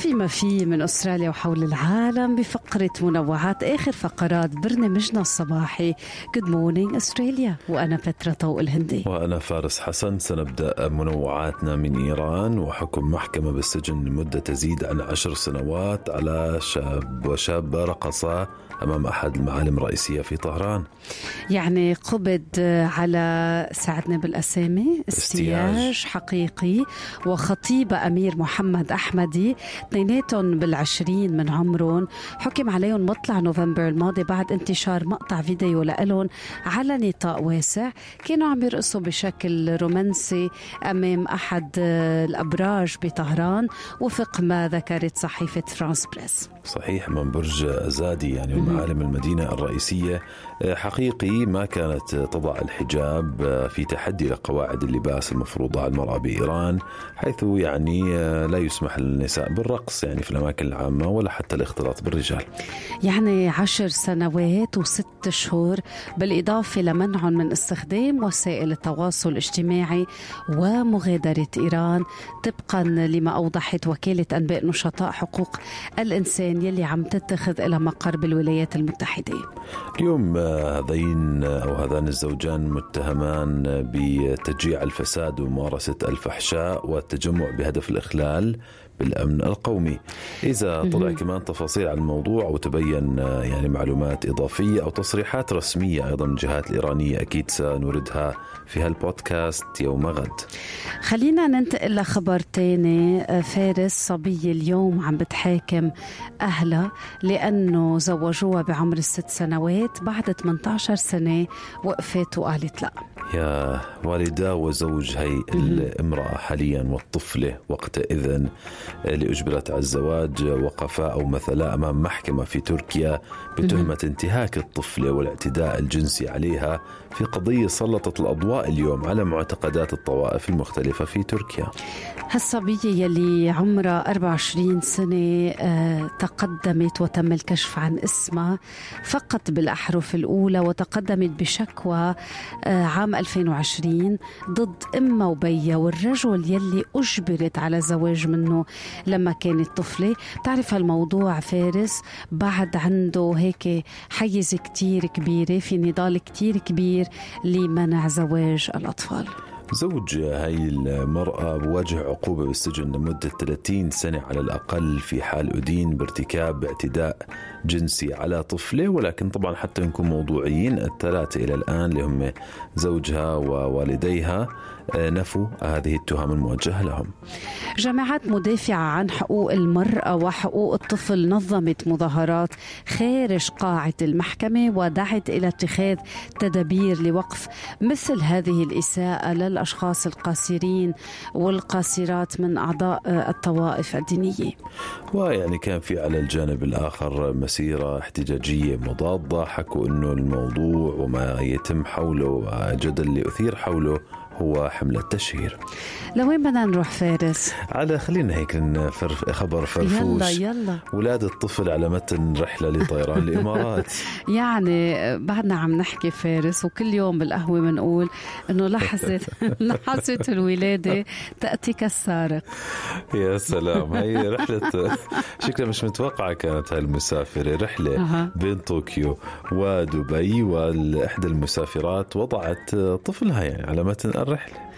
في ما في من أستراليا وحول العالم بفقرة منوعات آخر فقرات برنامجنا الصباحي. good morning Australia وأنا بترا طوق الهندي. وأنا فارس حسن. سنبدأ منوعاتنا من إيران وحكم محكمة بالسجن لمدة تزيد عن عشر سنوات على شاب وشابة رقصا أمام أحد المعالم الرئيسية في طهران. يعني قبض على ساعدنا بالاسامي استياج. استياج. حقيقي وخطيبة أمير محمد أحمدي اثنيناتهم بالعشرين من عمرهم. حكم عليهم مطلع نوفمبر الماضي بعد انتشار مقطع فيديو لإلهم على نطاق واسع. كانوا عم يرقصوا بشكل رومانسي أمام أحد الأبراج بطهران وفق ما ذكرت صحيفة فرانس بريس. صحيح من برج أزادي يعني من معالم المدينة الرئيسية. آه، حقيقي ما كانت تضع الحجاب آه، في تحدي لقواعد اللباس المفروضة على المرأة بإيران حيث يعني آه، لا يسمح للنساء بالرقص. يعني في الأماكن العامة ولا حتى الاختلاط بالرجال؟ يعني عشر سنوات وست شهور بالإضافة لمنعهم من استخدام وسائل التواصل الاجتماعي ومغادرة إيران طبقا لما أوضحت وكالة أنباء نشطاء حقوق الإنسان يلي عم تتخذ إلى مقر بالولايات المتحدة. اليوم آه، هذين آه، أو هذان الزوجان متهمان بتشجيع الفساد وممارسة الفحشاء والتجمع بهدف الإخلال بالأمن القومي. إذا طلع كمان تفاصيل عن الموضوع وتبين آه، يعني معلومات إضافية أو تصريحات رسمية أيضا من الجهات الإيرانية أكيد سنوردها في هالبودكاست يوم غد. خلينا ننتقل لخبر تاني. آه، فارس صبية اليوم عم بتحاكم أهلها لأنه زوجوها بعمر الست سنوات بعد 18 سنة وقفت وقالت لا يا والدة وزوج هي الامرأة حاليا والطفلة وقتئذ اللي أجبرت على الزواج وقفا أو مثلا أمام محكمة في تركيا بتهمة انتهاك الطفلة والاعتداء الجنسي عليها في قضية سلطت الأضواء اليوم على معتقدات الطوائف المختلفة في تركيا. هالصبية يلي عمرها 24 سنة آه، تقدمت وتم الكشف عن اسمها فقط بالأحرف الأولى وتقدمت بشكوى آه، عام 2020 ضد أمها وبيها والرجل يلي أجبرت على الزواج منه. لما كانت طفلة بتعرف هالموضوع فارس بعد عنده هيك حيز كتير كبيرة في نضال كتير كبير لمنع زواج الأطفال. زوج هاي المرأة بواجه عقوبة بالسجن لمدة 30 سنة على الأقل في حال أدين بارتكاب اعتداء جنسي على طفلة ولكن طبعا حتى نكون موضوعيين الثلاثة إلى الآن اللي هم زوجها ووالديها آه، نفوا هذه التهم الموجهة لهم. جماعات مدافعة عن حقوق المرأة وحقوق الطفل نظمت مظاهرات خارج قاعة المحكمة ودعت إلى اتخاذ تدابير لوقف مثل هذه الإساءة للأشخاص القاصرين والقاصرات من أعضاء آه، الطوائف الدينية. ويعني كان في على الجانب الآخر مسيرة احتجاجية مضادة حكوا أنه الموضوع وما يتم حوله والجدل اللي أثير حوله هو حملة تشهير. لوين بدنا نروح فارس؟ على خلينا هيك نفر خبر فرفوش. يلا يلا. ولادة الطفل على متن رحلة لطيران الإمارات. يعني بعدنا عم نحكي فارس وكل يوم بالقهوة بنقول إنه لحظة لحظة الولادة تأتي كالسارق. يا سلام. هي رحلة شكلها مش متوقعة كانت هاي المسافرة. رحلة. بين طوكيو ودبي وإحدى المسافرات وضعت طفلها يعني على متن الرحلة.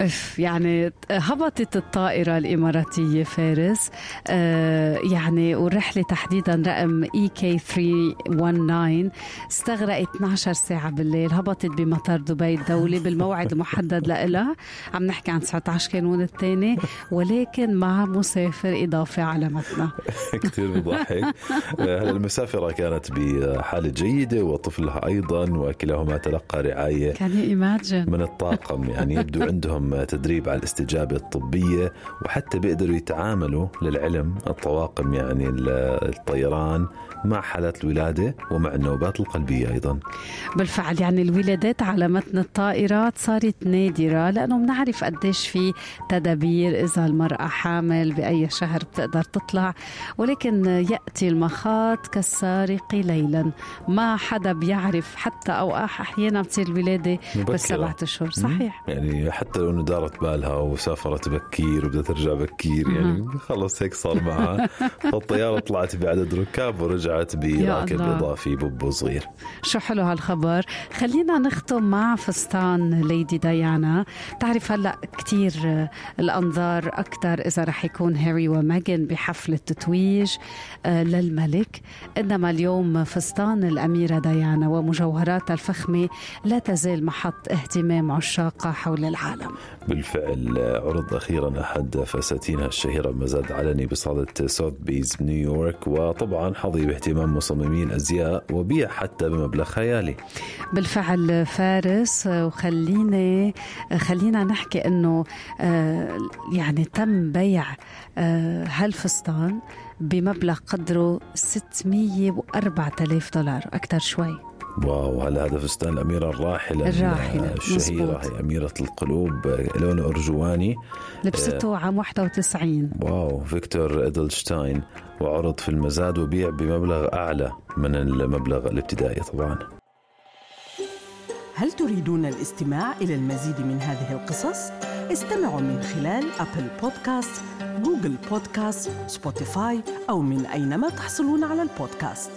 إف يعني هبطت الطائرة الإماراتية فارس. آه يعني والرحلة تحديدا رقم اي كي 319 استغرقت 12 ساعة بالليل هبطت بمطار دبي الدولي بالموعد المحدد لها عم نحكي عن 19 كانون الثاني ولكن مع مسافر إضافي على متنا كثير بضحك هلا المسافرة كانت بحالة جيدة وطفلها أيضا وكلاهما تلقى رعاية كان من الطاقم يعني يبدو عندهم عندهم تدريب على الاستجابة الطبية وحتى بيقدروا يتعاملوا للعلم الطواقم يعني الطيران مع حالات الولادة ومع النوبات القلبية أيضا. بالفعل يعني الولادات على متن الطائرات صارت نادرة لأنه بنعرف قديش في تدابير إذا المرأة حامل بأي شهر بتقدر تطلع. ولكن يأتي المخاض كالسارق ليلا. ما حدا بيعرف حتى أو أحيانا بتصير الولادة بالسبعة أشهر. صحيح. يعني حتى لو انه دارت بالها وسافرت بكير وبدها ترجع بكير يعني خلص هيك صار معها. فالطيارة طلعت بعدد ركاب ورجعت براكب إضافي بوبو صغير. شو حلو هالخبر. خلينا نختم مع فستان ليدي ديانا. تعرف هلأ كثير الأنظار أكثر إذا رح يكون هاري وميغان بحفل التتويج آه، للملك. إنما اليوم فستان الأميرة ديانا ومجوهراتها الفخمة لا تزال محط اهتمام عشاقها حول العالم. بالفعل. عرض أخيرا أحد فساتينها الشهيرة بمزاد علني بصالة سوث بيز بنيويورك وطبعا حظي باهتمام مصممي الازياء وبيع حتى بمبلغ خيالي. بالفعل فارس وخليني خلينا نحكي إنه آه، يعني تم بيع آه، هالفستان بمبلغ قدره 604 آلاف دولار أكثر شوي. wow هلا هذا فستان الأميرة الراحلة الراحلة الشهيرة هي أميرة القلوب لونه أرجواني لبسته عام 91 wow فيكتور إدلشتاين وعرض في المزاد وبيع بمبلغ أعلى من المبلغ الابتدائي طبعا. هل تريدون الاستماع إلى المزيد من هذه القصص؟ استمعوا من خلال Apple Podcast، Google Podcast، Spotify أو من أينما تحصلون على البودكاست.